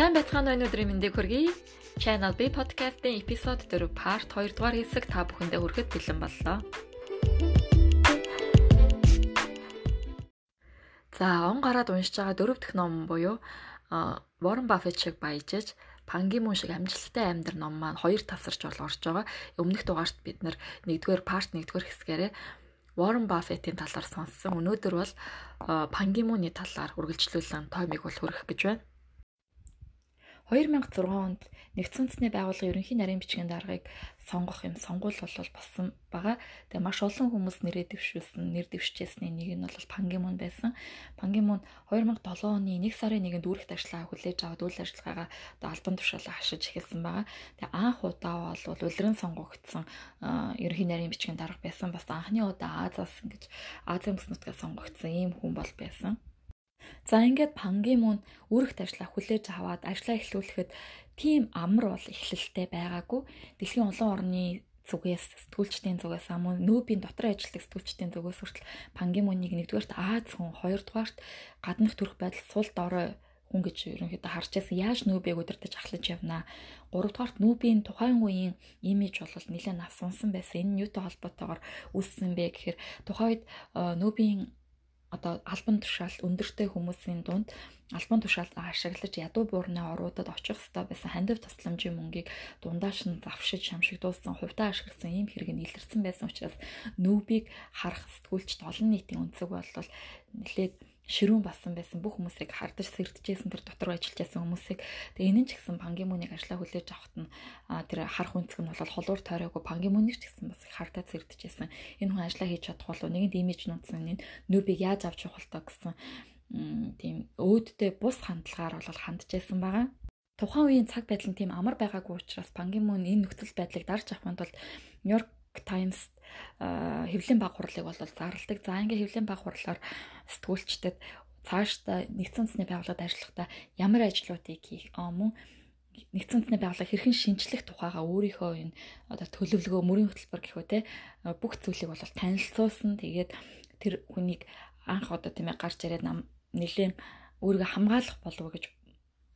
Сайн байцгаана уу өнөөдрийн мэндийг хүргэе. Channel B podcast-ийн эпизод 4 part 2 дугаар хэсэг та бүхэндээ хүрэхэд бэлэн боллоо. За, он гараад уншиж байгаа дөрөв дэх ном буюу Warren Buffett шиг баяжж Пангимун шиг амжилттай амьдр ном маань хоёр тасарч бол орж байгаа. Өмнөх дугаарт бид нэгдүгээр part нэгдүгээр хэсгээрээ Warren Buffett-ийн талаар сонссон. Өнөөдөр бол Пангимуны талаар үргэлжлүүлэн тоймыг бол хүргэх гэж байна. 2006 онд нэгдсэн үндэсний байгууллагын ерөнхий нарийн бичгийн даргаыг сонгох юм сонгуул бол болсон байгаа. Тэгээ маш олон хүмүүс нэрээ дэвшүүлсэн, нэр дэвшижсэний нэг нь бол Пангимун байсан. Пангимун 2007 оны 1 сарын 1-нд үүрэгт ажиллагаа хүлээж аваад үйл ажиллагаагаа одоо албан тушаалаа хашиж эхэлсэн байгаа. Тэгээ анх удаа бол улиран сонгогдсон ерөнхий нарийн бичгийн дарга байсан. Бас анхны удаа Азаас ингэж Азийн бүс нутгаас сонгогдсон ийм хүн бол байсан. За ингээд Пангимун үүрэгт ажиллаа хүлээж аваад ажиллаа эхлүүлэхэд тийм амар бол эхлэлтэй байгаагүй. Дэлхийн олон орны зүгээс сэтгүүлчдийн зүгээс амун нүүбийн дотор ажилладаг сэтгүүлчдийн зүгээс хүртэл Пангимуныг нэгдүгээрт Аз хүн, хоёрдугаарт гаднах төрх байдал сул дорой хүн гэж ерөнхийдөө харж байсан. Яаж нүүбийг удирдах ахлаж явнаа. Гуравдугаарт нүүбийн тухайн үеийн имиж бол нэлээд навсунсан байсан. Энэ юутай холбоотойгоор үүссэн бэ гэхээр тухайн үед нүүбийн одоо албан тушаал өндөртэй хүмүүсийн дунд албан тушаал ашиглаж ядуу буурны оруудад очих хэвээр байсан. Хандив тасламжийн мөнгийг дундааш нь завшиж шамшигдуулсан хувьдаа ашигласан ийм хэрэг нь илэрсэн байсан учраас нүүбийг харах сэтгүүлчд олон нийтийн өнцөг болол нэлээд ширүүн басан байсан. Бүх хүмүүсийг хардаж сэрдэжсэн тэр дотор ажиллаж байсан хүмүүсийг. Тэгээ энэ нь ч гэсэн пангимуныг ажлаа хүлээж авахт нь тэр харах үнцг нь бол холуур тойроогүй пангимуныг ч гэсэн бас их хардаж сэрдэжсэн энэ хүн ажлаа хийж чадах болов нэгэнт имиж нууцсан энэ нүүбийг яаж авч явах вэ гэсэн тийм өөдтэй бус хандлагаар бол хандж байсан байгаа. Тухайн үеийн цаг байдал нь тийм амар байгаагүй учраас пангимун энэ нөхцөл байдлыг дарж авахын тулд Нью-Йорк Times хэвлэлийн баг хурлыг бол зарладаг. За ингээ хэвлэлийн баг хурлаар сэтгүүлчдэд цаашдаа нэгдсэн үндэсний байгууллагад ажиллахдаа ямар ажлуудыг хийх мөн нэгдсэн үндэсний байгууллага хэрхэн шинжлэх тухайга өөрийнхөө энэ одоо төлөвлөгөө мөрийн хөтөлбөр гэхүү те бүх зүйлийг бол танилцуулсан. Тэгээд тэр хүнийг анх одоо тийм ээ гарч ирээд нам нэлээд өөрийгөө хамгаалах болов гэж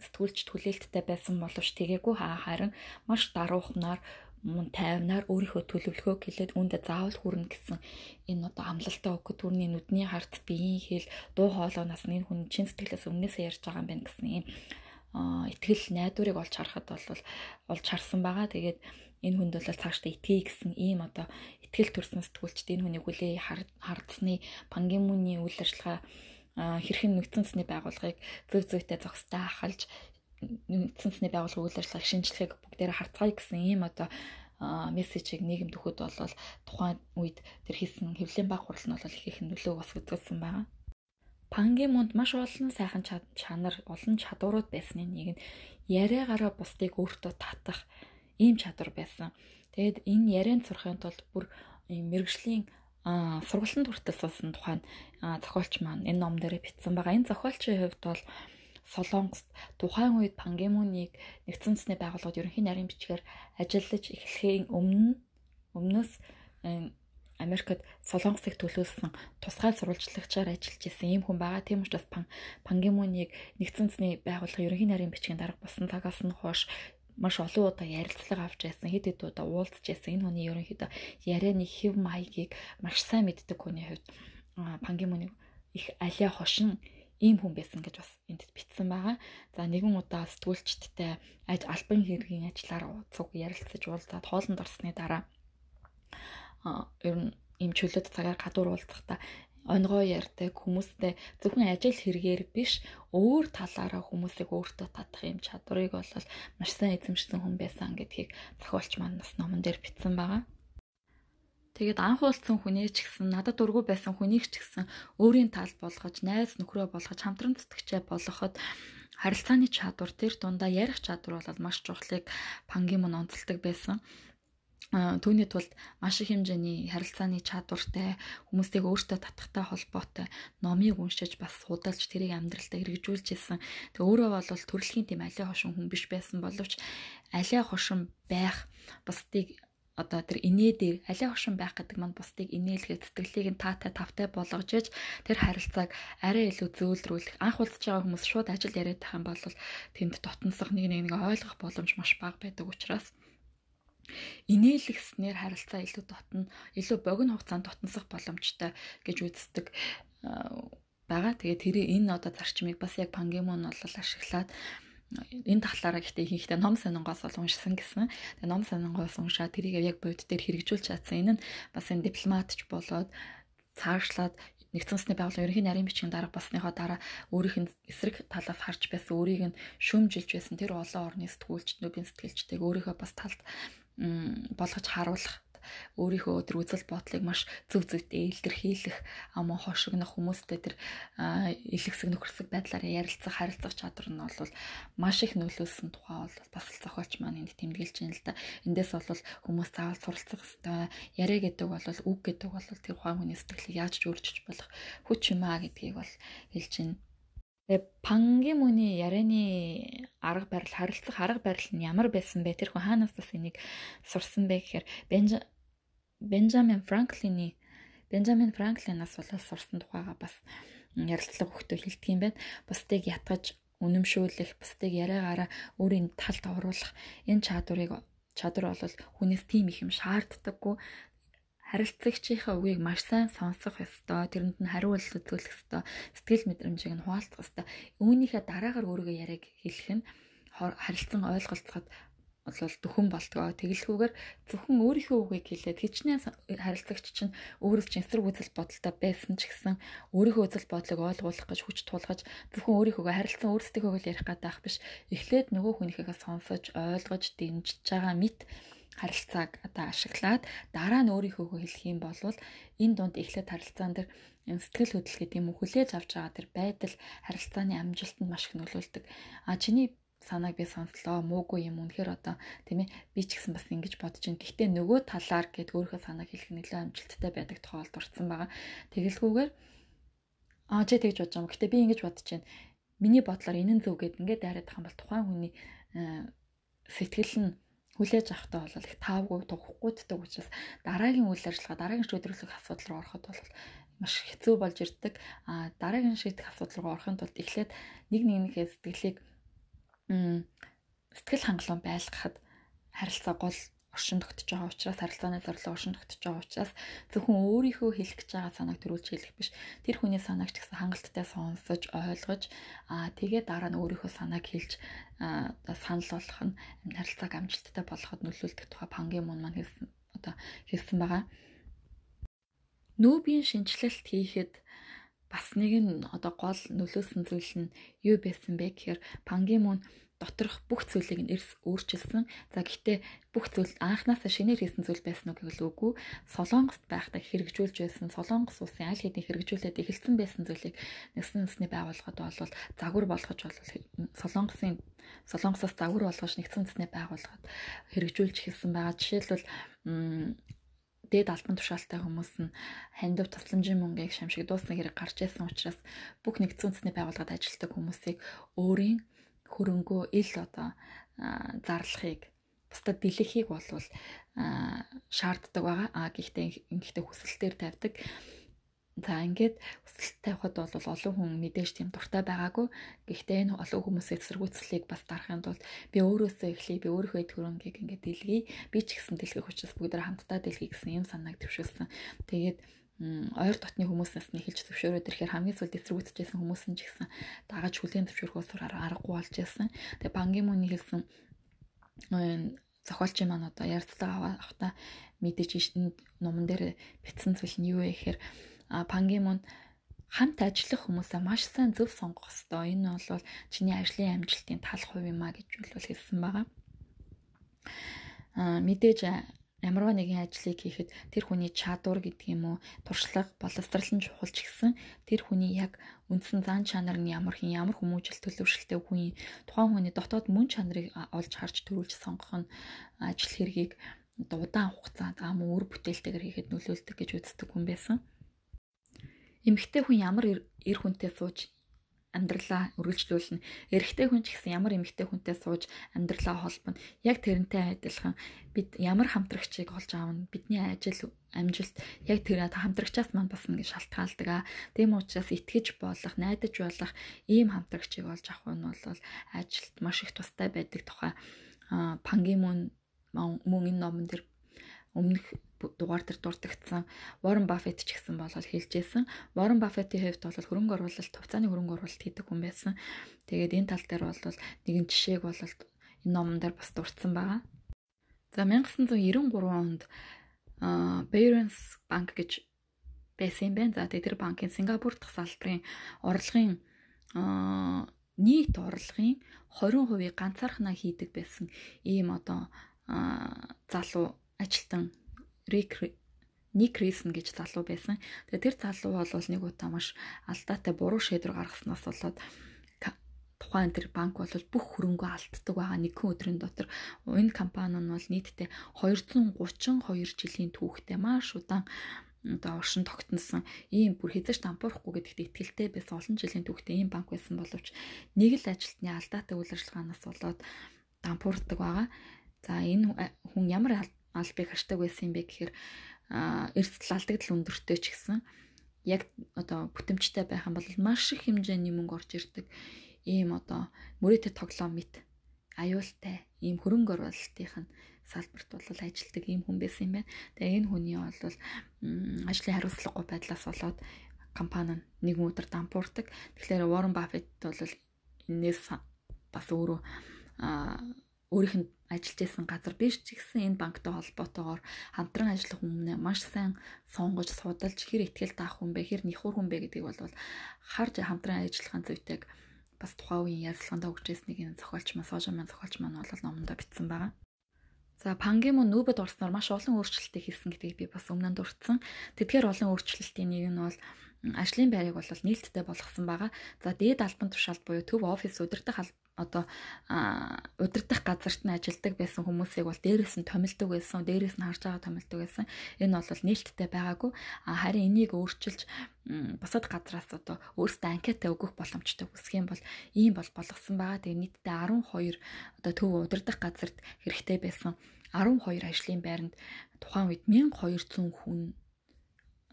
сэтгүүлчд хүлээлттэй байсан боловч тэгээгүй харин маш даруухнаар мөн тайвнаар өөрийнхөө төлөвлөгөө гэлээд үүндээ заавал хүрнэ гэсэн энэ одоо амлалтаа өгөх түрний нүдний харц биеийн хэл дуу хоолойноос энэ хүн чин сэтгэлээс өмнөөсөө ярьж байгаа юм байна гэсэн ийм итгэл найдварыг олж харахад бол олж харсан байгаа. Тэгээд энэ хүнд бол цаашдаа итгэе гэсэн ийм одоо итгэл төрсөн сэтгүүлчд энэ хүнийг хүлээ хардсны пангимуны үйл ажиллагаа хэрхэн нэгдсэн цэсний байгууллагыг зөв зөвтэй зохистой ахалж нэгдсэнсний байгууллага үйл ажиллагааг шинжлэхийг бүгдээр харцгаая гэсэн ийм одоо мессежийг нийгэмд өгөхөд бол тухайн үед тэр хийсэн хэвлэлийн баг хурал нь бол их их нөлөө бас үзүүлсэн байгаа. Пангимунд маш олон сайхан чанар, олон чадварууд байсны нэг нь яриагаараа бусдыг өөртөө татах ийм чадвар байсан. Тэгэд энэ ярианд сурахын тулд бүр мэрэгжлийн сургалтын хүртэл суусан тухайн зохиолч маань энэ ном дээр бичсэн байгаа. Энэ зохиолчийн хувьд бол Солонгост тухайн үед Пангемуныг нэгдсэн үндэсний байгууллагад ерөнхий нарийн бичгээр ажиллаж эхлэхийн өмнө өмнөөс Америкт Солонгосыг төлөөлсөн тусгай сурвалжлагчаар ажиллаж исэн ийм хүн байгаа. Тийм учраас Пангемуныг нэгдсэн үндэсний байгууллагын ерөнхий нарийн бичгийн дарга болсон цагаас нь хойш маш олон удаа ярилцлага авч байсан хэд хэд удаа уулзж байсан энэ хүний ерөнхийдөө ярианы хэв маягийг маш сайн мэддэг хүний хувьд Пангемуныг их алиа хошин ийм хүн байсан гэж бас энд бичсэн байгаа. За нэгэн удаа сэтгүүлчдтэй аж албан хэргийн ажиллаар цуг ярилцаж уулзаад хоолнд орсны дараа ер нь ийм чөлөөт цагаар гадуур уулзахдаа онгоо ярьдаг хүмүүстэй зөвхөн ажил хэрэгээр биш өөр талаараа хүмүүсийг өөртөө татах юм чадварыг бол маш сайн эзэмшсэн хүн байсан гэдгийг зохиолч маань бас номон дээр бичсэн байгаа. Тэгээд анх уулзсан хүнээ ч гэсэн надад дургүй байсан хүнийг ч гэсэн өөрийн тал болгож, найз нөхрөө болгож, хамтран зүтгэжээ болгоход харилцааны чадвар тэр дундаа ярих чадвар бол маш чухлыг Пангимон онцолдог байсан. Түүний тулд маш их хэмжээний харилцааны чадвартай хүмүүсийг өөртөө татахтай холбоотой номыг уншиж бас судалж тэрийг амьдралдаа хэрэгжүүлж ирсэн. Тэг өөрөө бол төрөлхийн тийм алиа хошин хүн биш байсан боловч алиа хошин байх бусдыг одоо тэр инээ дээр алиа хошин байх гэдэг манд бусдыг инээлгээд сэтгэлийг нь таатай тавтай болгож иж тэр харилцааг арай илүү зөөлрүүлэх анх уулзж байгаа хүмүүс шууд ажил яриад байх юм бол тэнд дотносох нэг нэг ойлгох боломж маш бага байдаг учраас инээлгснээр харилцаа илүү дотно илүү богино хугацаанд дотносох боломжтой гэж үздэг байгаа. Тэгээд тэр энэ одоо зарчмыг бас яг Пангемон бол ашиглаад энэ талаараа гэхдээ ихэнхдээ ном сонингоос бол уншсан гэсэн. Тэгээ ном сонингоос уншаад тэрийг яг бодит дээр хэрэгжүүлж чадсан. Энэ нь бас энэ дипломатч болоод цаашраад нэгдсэн улсны байгууллагын ерөнхий нарийн бичгийн дарга болсныхоо дараа өөрийнх нь эсрэг талаас харж байсан өөрийг нь шүмжилж байсан тэр олон орны сэтгүүлч нөбийн сэтгэлчтэйг өөрийнхөө бас талд болгож харуулах өөрийнхөө тэр үзэл бодлыг маш зөв зөвтэй илэрхийлэх ам хошигнох хүмүүстэй тэр илгэсэг нөхөрсөг байдлаар ярилцах харилцах чадвар нь бол маш их нөлөөлсөн тухай бол бас л зохиолч маань энд тэмдэглэж байна л да. Эндээс бол хүмүүс заавал суралцах хэрэгтэй. Яриа гэдэг бол үг гэдэг бол тэр ухаан хүний сэтгэлийг яаж ч өөрчилж болох хүч юм а гэдгийг бол хэлж байна. Тэгээ пангийн мөний ярианы арга барил харилцах арга барил нь ямар байсан бэ? Тэр хүн хаанаас бас энийг сурсан бэ гэхээр Бенджамин Франклины Бенджамин Франклинаас болол сурсан тухайга бас ярилцлага өгтөө хэлдэг юм байна. Бусдыг ятгаж үнэмшүүлэх, бусдыг яриагаараа өөрийн талд оруулах энэ чадварыг чадвар бол хүнээс тийм их юм шаарддаггүй харилцагчийнхаа үгийг маш сайн сонсох ёстой. Тэрэнд нь хариулт үзүүлэх ёстой. Сэтгэл мэдрэмжийг нь хуваалцах ёстой. Үүнийхээ дараагаар өөрийгөө яриаг хэлэх нь харилцан ойлголцоход бол дөхөн болтгоо. Тэгэлхүүгээр зөвхөн өөрийнхөө үгийг хэлээд хичнээн харилцагч чинь өөрөөс чинь эсрэг үзэл бодолтой байсан ч гэсэн өөрийнхөө үзэл бодлыг ойлгуулах гэж хүч тулгаж зөвхөн өөрийнхөө харилцан өөрсдийнхөө л ярих гэдэг биш. Эхлээд нөгөө хүнийхээ сонсож, ойлгож, дэмжиж байгаа мэт харилцааг одоо ашиглаад дараа нь өөрийнхөө хэлэх юм бол энэ дунд эхлээд харилцаан дээр сэтгэл хөдлөл гэдэг юм хүлээж авч байгаа тэр байдал харилцааны амжилтанд маш их нөлөөлдөг. А чиний санааг би сонслоо муугүй юм үнэхээр одоо тийм ээ би ч гэсэн бас ингэж бодож байна. Гэхдээ нөгөө талаар гээд өөрийнхөө санааг хэлэх нэлээд амжилттай байдаг тохиолдол дурдсан байгаа. Тэгэлгүйгээр аа чи тэгж бодож байгаа юм. Гэхдээ би ингэж бодож байна. Миний бодлоор энэ нь зөв гэд ингээд дайраад юм бол тухайн хүний э, сэтгэл нь хүлээж авахтаа бол их таавгүй тугахгүйддэг учраас дараагийн үйл ажиллагаа дараагийн шийдвэрлэх асуудал руу ороход бол маш хэцүү болж ирдэг. А дараагийн шийдэх асуудал руу орохын тулд эхлээд нэг нэгнийхээ сэтгэлийг сэтгэл хангалуун байлгахад харилцаа гол оршин тогтож байгаа учраас харилцааны зорилго оршин тогтож байгаа учраас зөвхөн өөрийнхөө хэлэх гэж байгаа санааг төрүүлж хэлэх биш тэр хүний санааг ч гэсэн хангалттай сонсож ойлгож аа тэгээ дараа нь өөрийнхөө санааг хэлж санал болгох нь харилцааг амжилттай болгоход нөлөөлдөг тухай пангийн мун маань хэлсэн одоо хэлсэн байгаа. Нүүбийн шинжилэлт хийхэд бас нэг нь одоо гол нөлөөсөн зүйл нь юу байсан бэ гэхээр Пангимун доторх бүх зүйлийг нь эрс өөрчилсөн. За гэхдээ бүх зүйл анханасаа шинээр хийсэн зүйл байсан уу гэвэл үгүй. Солонгост байхдаа хэрэгжүүлж байсан Солонгос улсын аль хэдийн хэрэгжүүлээд эхэлсэн байсан зүйлийг нэгсэн үндэсний байгууллагад бол загвар болгож бол Солонгосын Солонгосоос загвар болгож нэгсэн үндэсний байгууллагад хэрэгжүүлж эхэлсэн байгаа. Жишээлбэл дээд албан тушаалтай хүмүүс нь хандив тусламжийн мөнгийг шамшиг дуусан хэрэг гарч ирсэн учраас бүх нэгдсэн үндэсний байгууллагад ажилладаг хүмүүсийг өөрийн хөрөнгөө ил одоо зарлахыг бусдад дэлгэхийг болвол шаарддаг байгаа. А гэхдээ ингэхдээ хүсэлтээр тавьдаг. За ингээд өсөлт тавихад бол олон хүн мэдээж тийм дуртай байгаагүй. Гэхдээ энэ олон хүмүүсийн эсэргүүцлийг бас дарахын тулд би өөрөөсөө эхлэе, би өөрийнхөө эдгөрөнгийг ингээд дэлгэе. Би ч гэсэн дэлгэх учраас бүгд хамтдаа дэлгэе гэсэн юм санааг төвшүүлсэн. Тэгээд ойр дотны хүмүүсээс нь эхэлж зөвшөөрөөд ирэхээр хамгийн сүүлд эсэргүүцэжсэн хүмүүс нь ч гэсэн дагаж хүлээн зөвшөөрөхөөс аргагүй болж байсан. Тэгээ бангийн мөний хэлсэн зохиолчийн маань одоо ярилцлага авахта мэдээж энэ номон дээр бичсэн зүйл нь юу вэ гэхээр Пангимон хамт ажиллах хүмүүсээ маш сайн зөв сонгох ёстой. Энэ бол чиний ажлын амжилтын тал хувь юм а гэж бол хэлсэн байгаа. Аа мэдээж ямарваа нэгэн ажлыг хийхэд тэр хүний чадвар гэдэг юм уу туршлага боловсрал нь чухал ч гэсэн тэр хүний яг үндсэн зан чанар нь ямар хин ямар хүмүүжил төлөвшөлтэй хүн тухайн хүний дотоод мөн чанарыг олж харж төрүүлж сонгох нь ажил хэргийг удаан хугацаанд аа мөн өр бүтээлтэйгээр хийхэд нөлөөлдөг гэж үздэг хүн байсан эмэгтэй хүн ямар эр хүнтэй сууж амьдралаа үргэлжлүүлнэ. Эрэгтэй хүн ч гэсэн ямар эмэгтэй хүнтэй сууж амьдралаа холбоно. Яг тэрнтэй адилхан бид ямар хамтрагчийг олж аавна. Бидний ажил амжилт яг тэр хамтрагчаас мань бас ингэ шалтгаалдаг аа. Тэм учраас итгэж болох, найдаж болох ийм хамтрагчийг олж авах нь бол ажилд маш их тустай байдаг тухай Пангимун мөн энэ номон дээр өмнөх дугаар дээр дурдгдсан Warren Buffett ч гэсэн бол хэлжсэн. Warren Buffett-ийн хувьд бол хөрөнгө оруулалт, хувьцааны хөрөнгө оруулалт хийдэг хүн байсан. Тэгээд энэ тал дээр бол нэгэн жишээг бол энэ номон дээр бас дурдсан байгаа. За 1993 онд Barron's банк гэж байсан юм байна. За тэр банкын Сингапур дахь салбарын орлогын нийт орлогын 20%-ийг ганцаархнаа хийдэг байсан ийм одоо залуу ажилтан Ник Рисэн гэж залуу байсан. Тэгээ тэр залуу бол нэг удаа маш алдаатай буруу шийдвэр гаргаснаас болоод тухайн тэр банк бол бүх хөрөнгөө алддаг байгаа нэгэн өдрийн дотор энэ компани нь бол нийтдээ 232 жилийн түүхтэй маш удаан одоо оршин тогтносон ийм бүр хязгаарч дампуурахгүй гэдэгт итгэлтэй байсан олон жилийн түүхтэй ийм банк байсан боловч нэг л ажилтны алдаатай үйл ажиллагаанаас болоод дампуурдаг байгаа. За энэ хүн ямар албыг хашдаг байсан юм бэ гэхээр эрсдэл алдагдал өндөртэй ч гэсэн яг одоо бүтэмжтэй байх юм бол маш их хэмжээний мөнгө орж ирдэг ийм одоо мөрөөдө тоглоом мэт аюултай ийм хөрөнгө оруулалтын салбарт бол ажилтдаг ийм хүн байсан юм байна. Тэгээ энэ хүний бол ажлын хариуцлагагүй байдлаас болоод компани нэг өдөр дампуурдаг. Тэгэхээр Warren Buffett бол энэс бас өөрөө өөрийнх нь ажиллаж байсан газар биш ч гэсэн энэ банктай холбоотойгоор хамтран ажиллах хүмүүнээ маш сайн сонгож судалж хэр ихтгэл таах хүн бэ хэр нэхур хүн бэ гэдгийг бол харж хамтран ажиллахын зүйтэйг бас тухайн үеийн ярилцлаганд өгчээс нэг энэ зохиолч сожа маань зохиолч маань бол номондоо бичсэн байгаа. За Пангемон нүүбэд орсноор маш олон өөрчлөлтийг хийсэн гэдгийг би бас өмнө нь дурдсан. Тэдгээр олон өөрчлөлтийн нэг нь бол ажлын байрыг бол нээлттэй болгосон байгаа. За дээд албан тушаалд буюу төв офис удирдах одоо удирдах газарт нь ажилдаг байсан хүмүүсийг бол дээрээс нь томилдог байсан, дээрээс нь харж байгаа томилдог байсан. Энэ бол нээлттэй байгаагүй. Харин энийг өөрчилж бусад газраас одоо өөрсдөө анкета өгөх боломжтой үсэх юм бол ийм бол болгосон байгаа. Тэгээ нийтдээ 12 одоо төв удирдах газарт хэрэгтэй байсан 12 ажлын байранд тухайн үед 1200 хүн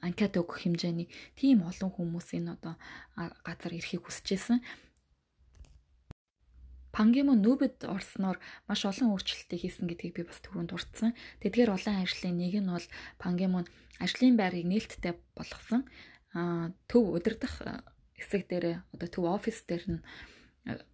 анкет өгөх хэмжээний тийм олон хүмүүс энэ одоо газар ирэхийг хүсэжсэн. Пангимо нүүбэд орсноор маш олон өөрчлөлтийг хийсэн гэдгийг би бас түрүүнд дурдсан. Тэдгээр олон ажлын нэг нь бол Пангимо ажлын байрыг нээлттэй болгосон. Аа төв удирдах хэсэг дээр одоо төв офис дээр нь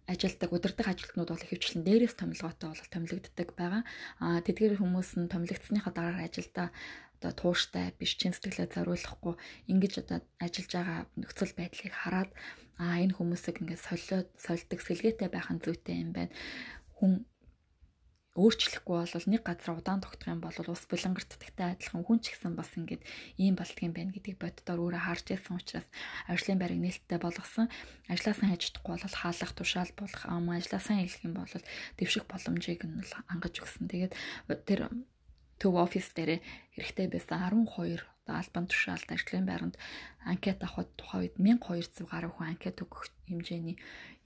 ажилдаг удирдах ажилтнууд бол ихэвчлэн дээрээс томилгоотой бол томилогддог байгаа. Аа тэдгээр хүмүүс нь томилогдсныхаа дараа ажилдаа одоо тууштай биш чин сэтгэлээ зориулахгүй ингэж одоо ажиллаж байгаа нөхцөл байдлыг хараад аа энэ хүмүүсийг ингээд солиод сольдог сэлгээтэй байх нь зүйтэй юм байна. Хүн өөрчлөхгүй бол нэг газар удаан тогтох юм бол ус булангартдагтай адилхан хүн ч гэсэн бас ингээд ийм болдгийм байх гэдгийг боддоор өөрөө харж байсан учраас ажлын байрыг нээлттэй болгосон. Ажлаа сайн хийж чадахгүй бол хаалгах тушаал болох ажлаа сайн хийх юм бол дэвших боломжийг нь бол ангаж өгсөн. Тэгээд тэр төв офис дээр хэрэгтэй байсан 12 одоо албан тушаалд ажлын байранд анкет авахд тухайн үед 1200 гаруй хүн анкет өгөх хэмжээний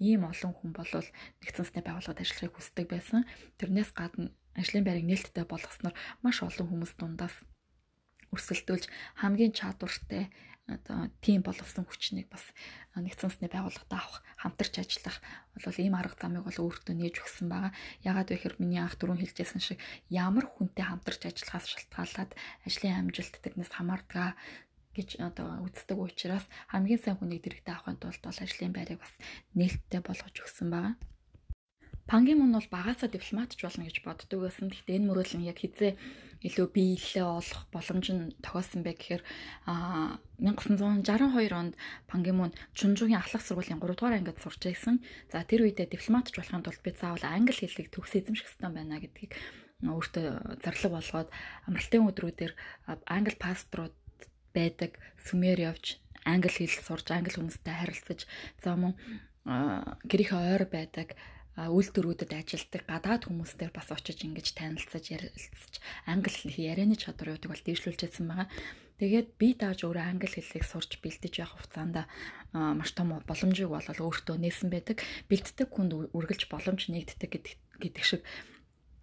ийм олон хүн болвол нэгдсэн засгийн байгууллагад ажиллахыг хүсдэг байсан. Тэрнээс гадна ажлын байрыг нээлттэй болгосноор маш олон хүмүүс дундаас өрсөлдүүлж хамгийн чадвартай одоо тим боловсон хүчнийг бас нэгдсэн засны байгууллагад авах, хамтарч ажиллах бол ийм арга замыг бол өөртөө нээж өгсөн байгаа. Ягаад вэ гэхээр миний анх дөрөв хэлжсэн шиг ямар хүнтэй хамтарч ажиллахаас шалтгаалаад ажлын амжилт тэрнээс хамаардаг гэж одоо үздэг учраас хамгийн сайн хүнийг дэрэгдээ авахын тулд бол ажлын байрыг бас нээлттэй болгож өгсөн байгаа. Пангийн мөн бол багасаа дипломатч болно гэж боддог байсан. Гэхдээ энэ мөрөөлн яг хизээ илүү биелэлээ олох боломж нь тохиосон бэ гэхээр а 1962 онд Пангимун Чунжугийн ахлах сургуулийн 3 дугаар ангид сурч байсан. За тэр үедээ дипломатч болохын тулд би заавал англи хэлийг төгс эзэмших хэрэгтэй байна гэдгийг өөртөө зарлаг болгоод амралтын өдрүүдээр англи пасторууд байдаг сүмээр явж англи хэл сурж англи хүмүүстэй харилцаж за мөн гэрийнхээ ойр байдаг үйлдвэрүүдэд ажилдаг гадаад хүмүүстэй бас очиж ингэж танилцаж ярилцаж англи хэлний ярианы чадваруудыг бол дээшлүүлжсэн байгаа. Тэгээд би дааж өөрөө англи хэллийг сурч бэлдэж явах хугацаанд маш том боломжийг болол өөртөө нээсэн байдаг. Бэлддэг хүнд үргэлж боломж нэгддэг гэдэг шиг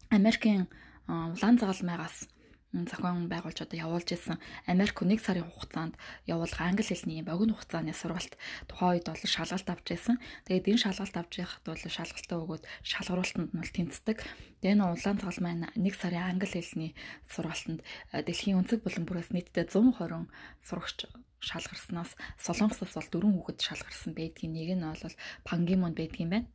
Америкийн улаан загалмайгаас зохион байгуулж одоо явуулж исэн Америк нэг сарын хугацаанд явуулах англи хэлний богино хугацааны сургалт тухайн үед бол шалгалт авч байсан. Тэгээд энэ шалгалт авч байхад бол шалгалтаа өгөөд шалгаруултанд нь бол тэнцдэг. Тэгээд энэ улаан цагал маань нэг сарын англи хэлний сургалтанд э, дэлхийн өнцөг булан бүрээс нийтдээ 120 сурагч шалгарснаас Солонгосоос бол дөрвөн хүүхэд шалгарсан байдгийн нэг нь бол Пангимон байдгийн байна.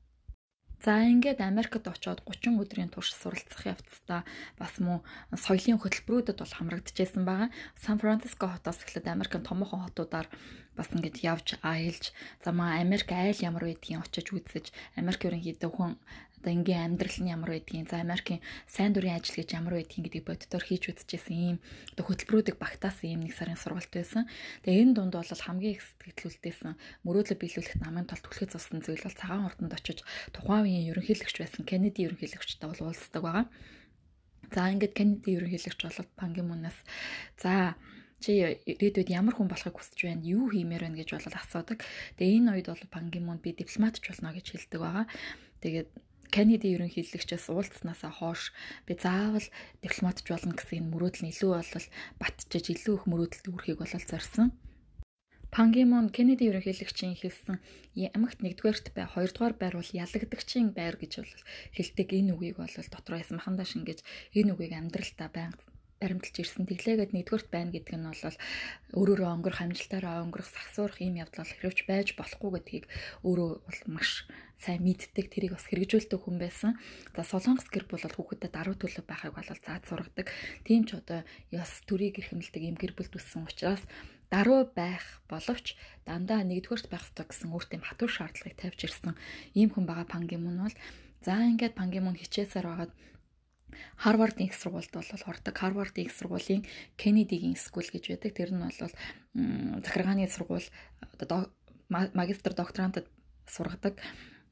За ингээд Америкт очоод 30 өдрийн турш суралцах явцдаа бас мөн соёлын хөтөлбөрүүдэд бол хамрагдчихсан байгаа. Сан Франциско хотоос эхлээд Америкийн томоохон хотуудаар бас ингээд явж аялж замаа Америк айл ямар байдгийг очиж үзэж Америк ерөнхийдөө хүн одоо ингийн амьдрал нь ямар байдгийг за Америкийн сайн дурын ажил гэж ямар байдгийг гэдэг боддоор хийж үзчихсэн ийм одоо хөтөлбөрүүдийг багтаасан ийм нэг сарын сургалт байсан. Тэгээ энэ дунд бол хамгийн их сэтгэлүүлтэйсэн мөрөөдлө биелүүлэхэд намын тал түлхэж зовсон зүйл бол цагаан ордонд очиж тухайн үеийн ерөнхийлөгч байсан Кеннеди ерөнхийлөгчтэй бол уулздаг байгаа. За ингээд Кеннеди ерөнхийлөгч болоод Пангимунаас за чи ирээдүйд ямар хүн болохыг хүсэж байна, юу хиймээр байна гэж бол асуудаг. Тэгээ энэ үед бол Пангимун би дипломатч болно гэж хэлдэг байгаа. Тэгээд Кеннеди ерөнхийлөгчөөс уулзснаасаа хойш би заавал дипломатч болно гэсэн энэ мөрөөдөл нь илүү болол батжиж илүү их мөрөөдөлд хүрэхийг болол зорьсон. Пангимон Кеннеди ерөнхийлөгчийн хэлсэн ямагт нэгдүгээрт бай, хоёрдугаар байр бол ялагдагчийн байр гэж бол хэлдэг энэ үгийг бол дотроо ясам хандаа шингээж энэ үгийг амьдралдаа байнга баримталж ирсэн. Тэглээгээд нэгдүгürt байна гэдэг нь бол өөрөөрөө өнгөрөх амжилтаараа өнгөрөх сахсуурах ийм явдал хэрвч байж болохгүй гэдгийг өөрөө бол маш сайн мэддэг тэрийг бас хэрэгжүүлдэг хүн байсан. За Солонгос гэр бол хүүхдэд даруй төлөв байхыг бол зааж сургадаг. Тийм ч одоо ёс төрийг эрхэмлдэг ийм гэр бүл төссөн учраас даруй байх боловч дандаа нэгдүгürt байх ёстой гэсэн өөртөө хатуу шаардлагыг тавьж ирсэн ийм хүн байгаа Пангимун бол за ингээд Пангимун хичээсээр байгаад Харвардын их сургуульд бол ордог. Харвардын их сургуулийн Кеннедигийн скул гэж байдаг. Тэр нь бол захиргааны сургууль магистр докторантад сургадаг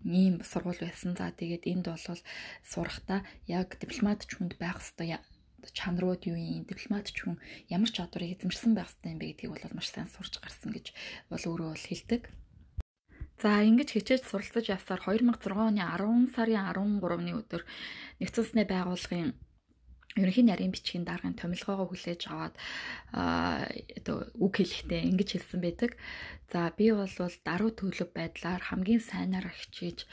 ийм сургууль байсан. За тэгээд энд бол сурахтаа яг дипломат ч хүнд байх хэвээр чанарууд юу юм дипломат ч хүн ямар чадварыг эзэмшсэн байх хэвээр юм бэ гэдгийг бол маш сайн сурч гарсан гэж бол өөрөө бол хэлдэг. За ингэж хичээж суралцаж явсаар 2006 оны 10 сарын 13-ны өдөр нэгдсэн үндэсний байгууллагын ерөнхий нарийн бичгийн даргын томилгоогоо хүлээж аваад оо үг хэлэхдээ ингэж хэлсэн байдаг. За би бол даруй төлөв байдлаар хамгийн сайнаар хичээж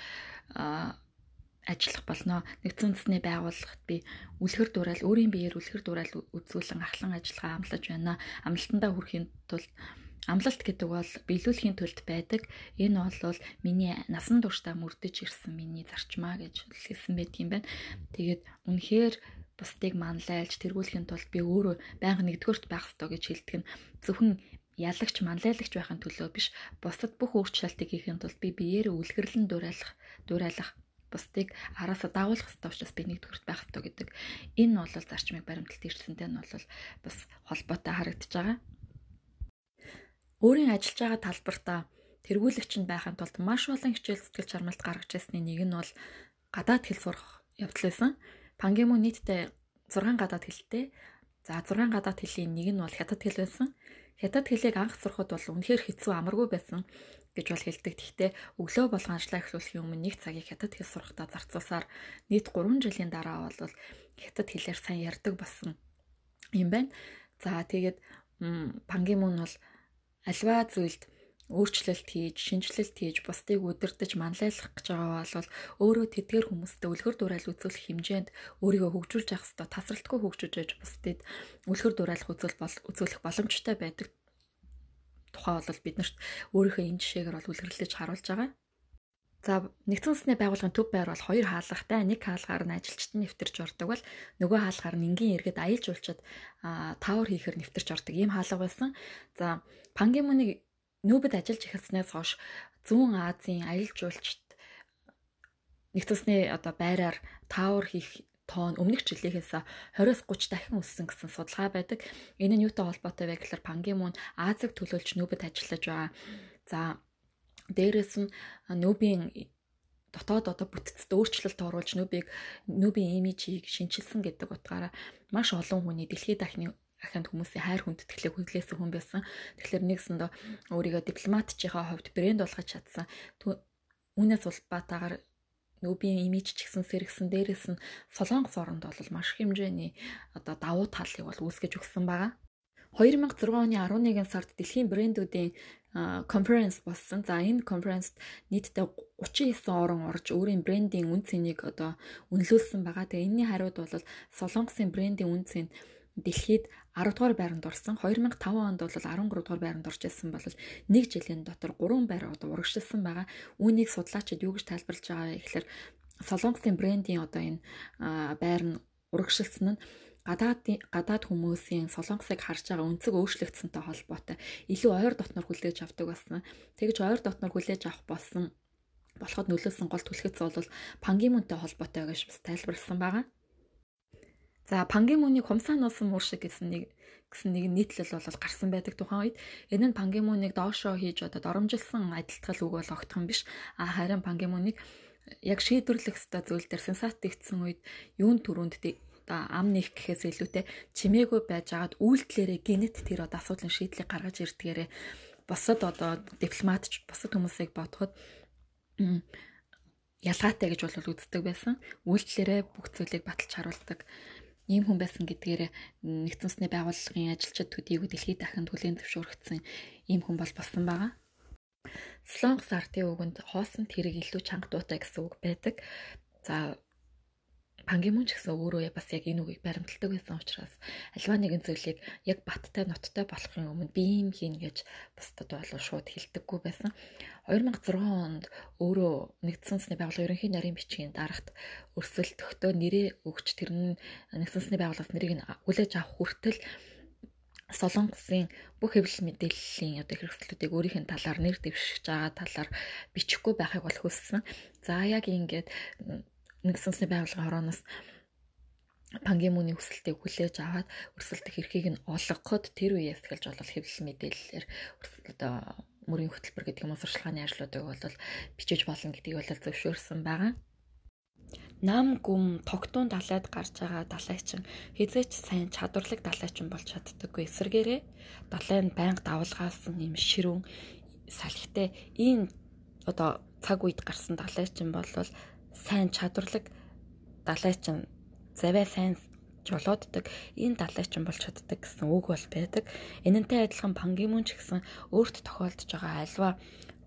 ажиллах болно. Нэгдсэн үндэсний байгууллагт би үлгэр дуурайл өөрийн биеэр үлгэр дуурайл үзүүлэн ахлан ажиллагаа амлаж байна. Амлалтандаа хүрэхийн тулд Амлалт гэдэг бол биелүүлэхийн төлд байдаг. Энэ бол миний насан туршдаа мөрдөж ирсэн миний зарчмаа гэж хэлсэн байдгийн байна. Тэгээд үнэхээр бусдыг манлайлж тэргүүлэхийн тулд би өөрөө байнга нэгдүгээрт байх ёстой гэж хэлдэг нь зөвхөн ялагч манлайлагч байхын төлөө биш бусдад бүх өөрчлөлтийг хийхин тулд би биеэрээ үлгэрлэн дуурайлах дуурайлах бусдыг араасаа дагуулах хэрэгтэй учраас би нэгдүгürt байх хэрэгтэй гэдэг энэ бол зарчмыг баримталт ирсэнтэй нь бол бас холбоотой харагдаж байгаа. Өөрийн ажиллаж байгаа талбартаа тэргүүлэгч нь байхын тулд маш олон хичээл зүтгэл чармайлт гаргаж ирсний нэг нь бол гадаад хэл сурах явдал байсан. Пангемон нийтдээ 6 гадаад хэлтэй. За 6 гадаад хэлийн нэг нь бол хятад хэл байсан. Хятад хэлийг анх сурахад бол үнэхээр хэцүү амаргүй байсан гэж бол хэлдэг. Гэхдээ өглөө болгон ажиллаа эхлүүлэхийн өмнө нэг цагийг хятад хэл сурахдаа зарцуулсаар нийт 3 жилийн дараа бол хятад хэлээр сайн ярьдаг болсон юм байна. За тэгээд Пангемон бол альва зүйлд өөрчлөлт хийж, шинжилэлт хийж, бусдыг удирдах, манлайлах гэж байгаа бол өөрөө тэдгээр хүмүүстэй үлгэр дуурайл үзүүлэх хэмжээнд өөрийгөө хөгжүүлж явах хэрэгтэй. Тасралтгүй хөгжиж яж бусдыг үлгэр дуурайл үзүүл бол үзүүлэх боломжтой байдаг. Тухай бол биднэрт өөрийнхөө энэ жишээгээр бол үлгэрлэж харуулж байгаа. За нэгдсэн үндэсний байгууллагын төв байр бол хоёр хаалгатай. Нэг хаалгаар нь ажилчид нь нэвтэрч ордог бол нөгөө хаалгаар нь энгийн иргэд аялж уулчаад таавар хийхээр нэвтэрч ордог. Ийм хаалга байсан. За Пангемоны нүүбэд ажиллаж эхэлснээс хойш зүүн Азийн аялал жуулчд нэгдсэний одоо байраар таавар хийх тоон өмнөх жилийнхээс 20-30 дахин өссөн гэсэн судалгаа байдаг. Энэ нь юутай холбоотой вэ гэхээр Пангемон Азийг төлөөлж нүүбэд ажиллаж байгаа. За Дээрээс нь нүүбийн дотоод одоо бүтцэд өөрчлөлт оруулж нүбийг нүбийн имижийг шинчилсэн гэдэг утгаараа маш олон хүний дэлхийд дахны аханд хүмүүсийн хайр хүндэтгэлийг хүлээсэн хүн байсан. Тэгэхээр нэгсэндээ өөрийгөө дипломатчийнхаа хувьд брэнд болгож чадсан. Үүнээс улбаатаагаар нүбийн имиж ч гэсэн сэргсэн дээрээс нь солонгос оронд бол маш хэмжээний одоо давуу талыг бол үүсгэж өгсөн байгаа. 2006 оны 11 сард дэлхийн брэндүүдийн конференц болсон. За энэ конференцт нийтдээ 39 орон орж өөрийн брендийн үн цэнийг одоо үнэлүүлсэн байгаа. Тэгээ энэний хариуд бол Солонгосын брендийн үн цэн дэлхийд 10 дугаар байранд орсон. 2005 онд бол 13 дугаар байранд орж ирсэн бол нэг жилийн дотор 3 байр одоо урагшилсан байгаа. Үүнийг судлаачид юу гэж тайлбарлаж байгаа вэ гэхээр Солонгосын брендийн одоо энэ байр нь урагшилсан нь гадаад гадаад хүмүүсийн солонгосыг харж байгаа өнцөг өөрчлөгдсөнтэй холбоотой илүү ойр дотноор хүлээж авдаг болсон. Тэгж ойр дотноор хүлээж авах болсон болоход нөлөөсөн гол түлхэц бол пангимунтай холбоотой гэж бас тайлбарлсан байгаа. За пангимунийг хумсаа нуусан муур шиг гэсэн нэг гэсэн нэг нийтлэл бол гарсан байдаг тухайн үед энэ нь пангимуныг доошоо хийж одоо доромжилсан адилтгал үг бол огтх юм биш. А харин пангимуныг яг шийдвэрлэх ёстой зүйл дээр сенсат игдсэн үед юун төрөнд одоо ам нэг гэхээс илүүтэй чимээгүй байж агаад үйлдэлээрээ гинет тэр одоо асуудлын шийдлийг гаргаж ирдгээрээ босод одоо дипломатч босод хүмүүсийг бодоход ялгаатай гэж бол үздэг байсан. Үйлдэлээрээ бүх зүйлийг баталж харуулдаг ийм хүн байсан гэдгээр нэгдсэн үндэсний байгууллагын ажилчид төдийгүй дэлхийд дахин түлийн зөвшөөрөгдсөн ийм хүн бол болсон байгаа. Солонгос ардын үгэнд хоосон тэрэг илүү чанга дуутай гэсэн үг байдаг. За Пангимун ч гэсэн өөрөө бас яг энэ үгийг баримталдаг байсан учраас альва нэгэн зүйлийг яг баттай ноттой болохын өмнө би юм хийн гэж бусдад бол шууд хэлдэггүй байсан. 2006 онд өөрөө нэгдсэн үндэсний байгууллагын ерөнхий нарийн бичгийн дарагт өрсөлдөхтөө нэрээ өгч тэр нь нэгдсэн үндэсний байгууллагаас нэрийг нь хүлээж авах хүртэл Солонгосын бүх хэвлэл мэдээллийн одоо хэрэгслүүдийг өөрийнх нь талаар нэр дэвшиж байгаа талаар бичихгүй байхыг бол хүссэн. За яг ингээд нэгдсэн үндэсний байгууллагын хорооноос пангемуны хүсэлтийг хүлээж аваад өрсөлдөх эрхийг нь олгоход тэр үеэс эхэлж бол хэвлэл мэдээллээр одоо мөрийн хөтөлбөр гэдэг юм уу сурчлагын ажлуудыг бол бичиж болно гэдгийг бол зөвшөөрсөн байгаа. Нам гүм тогтун далайд гарч байгаа далайчин хизээч сайн чадварлаг далайчин болж чаддаггүй эсэргээрээ далай нь байнга давалгаасан юм ширүүн салхитай ийм одоо цаг үед гарсан далайчин бол сайн чадварлаг далайчин заваа сайн жолооддаг энэ далайчин болж чаддаг гэсэн үг бол байдаг. Энэнтэй адилхан пангимун ч гэсэн өөрт тохиолдож байгаа альва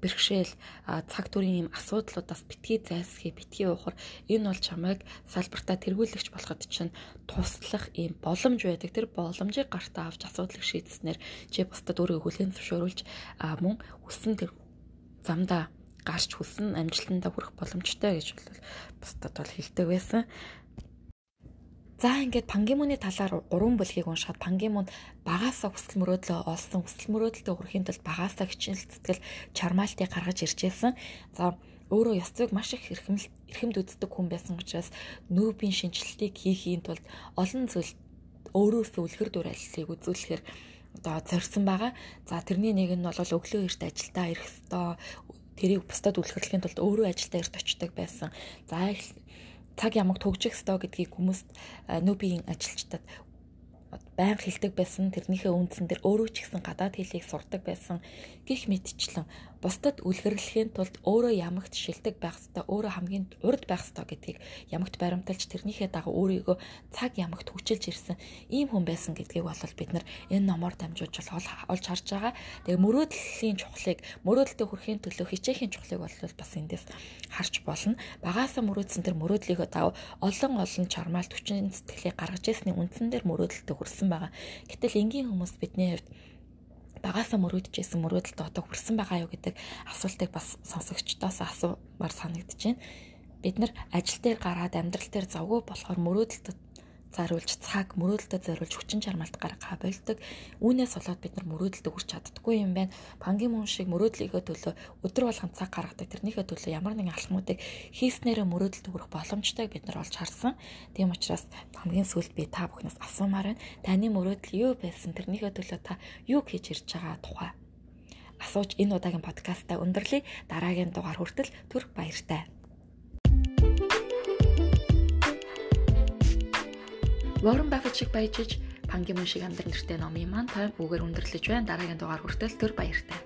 бэрхшээл цаг төрийн юм асуудлуудаас битгий зайлсхий битгий уухар энэ бол чамайг салбартаа тэргүүлэгч болоход чинь туслах юм боломж байдаг тэр боломжийг гартаа авч асуудлыг шийдснээр чи бусдад өөрийгөө хүлээн зөвшөөрүүлж мөн хүссэн тэр замдаа гарч хүсэн амжилтандаа хүрэх боломжтой гэж бол бусдад бол хэлдэг байсан. За ингээд Пангимуны талаар 3 бүлгийг уншихад Пангимунд багаасаа хүсэл мөрөөдлөө олсон хүсэл мөрөөдөлтөд хүрэхийн тулд багаасаа хичнээн сэтгэл чармаалтыг гаргаж иржсэн. За өөрөө ёс зүйг маш их эрхэмд үздэг хүн байсан учраас нүүбийн шинжилтийг хийхийн тулд олон зүйл өөрөөсөө үлгэр дуурайллыг үзүүлэхээр одоо зорьсон байгаа. За тэрний нэг нь бол өглөө эрт ажилдаа ирэх ёстой, тэрийг бусдад үлгэрлэхийн тулд өөрөө ажилдаа эрт очдог байсан. За цаг ямаг төгжих ёстой гэдгийг хүмүүст нүүбийн ажилчдад байнга хэлдэг байсан. Тэрнийхээ үндсэн дээр өөрөө ч гэсэн гадаад хэлийг сурдаг байсан. Гэх мэтчлэн бусдад үлгэрлэхийн тулд өөрөө ямагт шилдэг байх ёстой, өөрөө хамгийн урд байх ёстой гэдгийг ямагт баримталж тэрнийхээ дагуу өөрийгөө цаг ямагт хүчилж ирсэн ийм хүн байсан гэдгийг бол бид нар энэ номоор дамжуулж олж харж байгаа. Тэгээ мөрөөдлийн чухлыг мөрөөдөлтөд хүрэхийн төлөө хичээхийн чухлыг бол бас эндээс харж болно. Багаасаа мөрөөдсөн тэр мөрөөдлийнхөө дагуу олон олон чармаалт хүчин сэтгэлийг гаргаж ирсний үндсэн дээр мөрөөдөлтөд хүрсэн байгаа. Гэтэл энгийн хүмүүс бидний хувьд багаасаа мөрөөдөжсэн мөрөөдөлтөд одоо хүрсэн байгаа юу гэдэг асуултыг бас сонсогчдоос асуумаар санагдаж байна. Бид нар ажил дээр гараад амьдрал дээр завгүй болохоор мөрөөдөлтөд заруулж цаг мөрөөдөлтөд зориулж хүчин чармаалт гаргахаа болдог. Үүнээс болоод бид нар мөрөөдөлтөд хүрч чаддаггүй юм байна. Пангийн мөн шиг мөрөөдлийнхөө төлөө өдөр болгон цаг гаргадаг. Тэрнийхээ төлөө ямар нэгэн алхмуудыг хийснээрээ мөрөөдөлтөд хүрэх боломжтойг бид нар олж харсан. Тийм учраас хамгийн сүүлд би та бүхнээс асуумаар байна. Таны мөрөөдөл юу байсан? Тэрнийхээ төлөө та юу хийж ирж байгаа тухай асууж энэ удаагийн подкастаа өндөрлөе. Дараагийн дугаар хүртэл түр баяртай. Warren Buffett шиг баяжиж Пан Ги Мун шиг амьдрал нэртэй номын маань тань бүгээр өндөрлөж байна. Дараагийн дугаар хүртэл төр баяртай.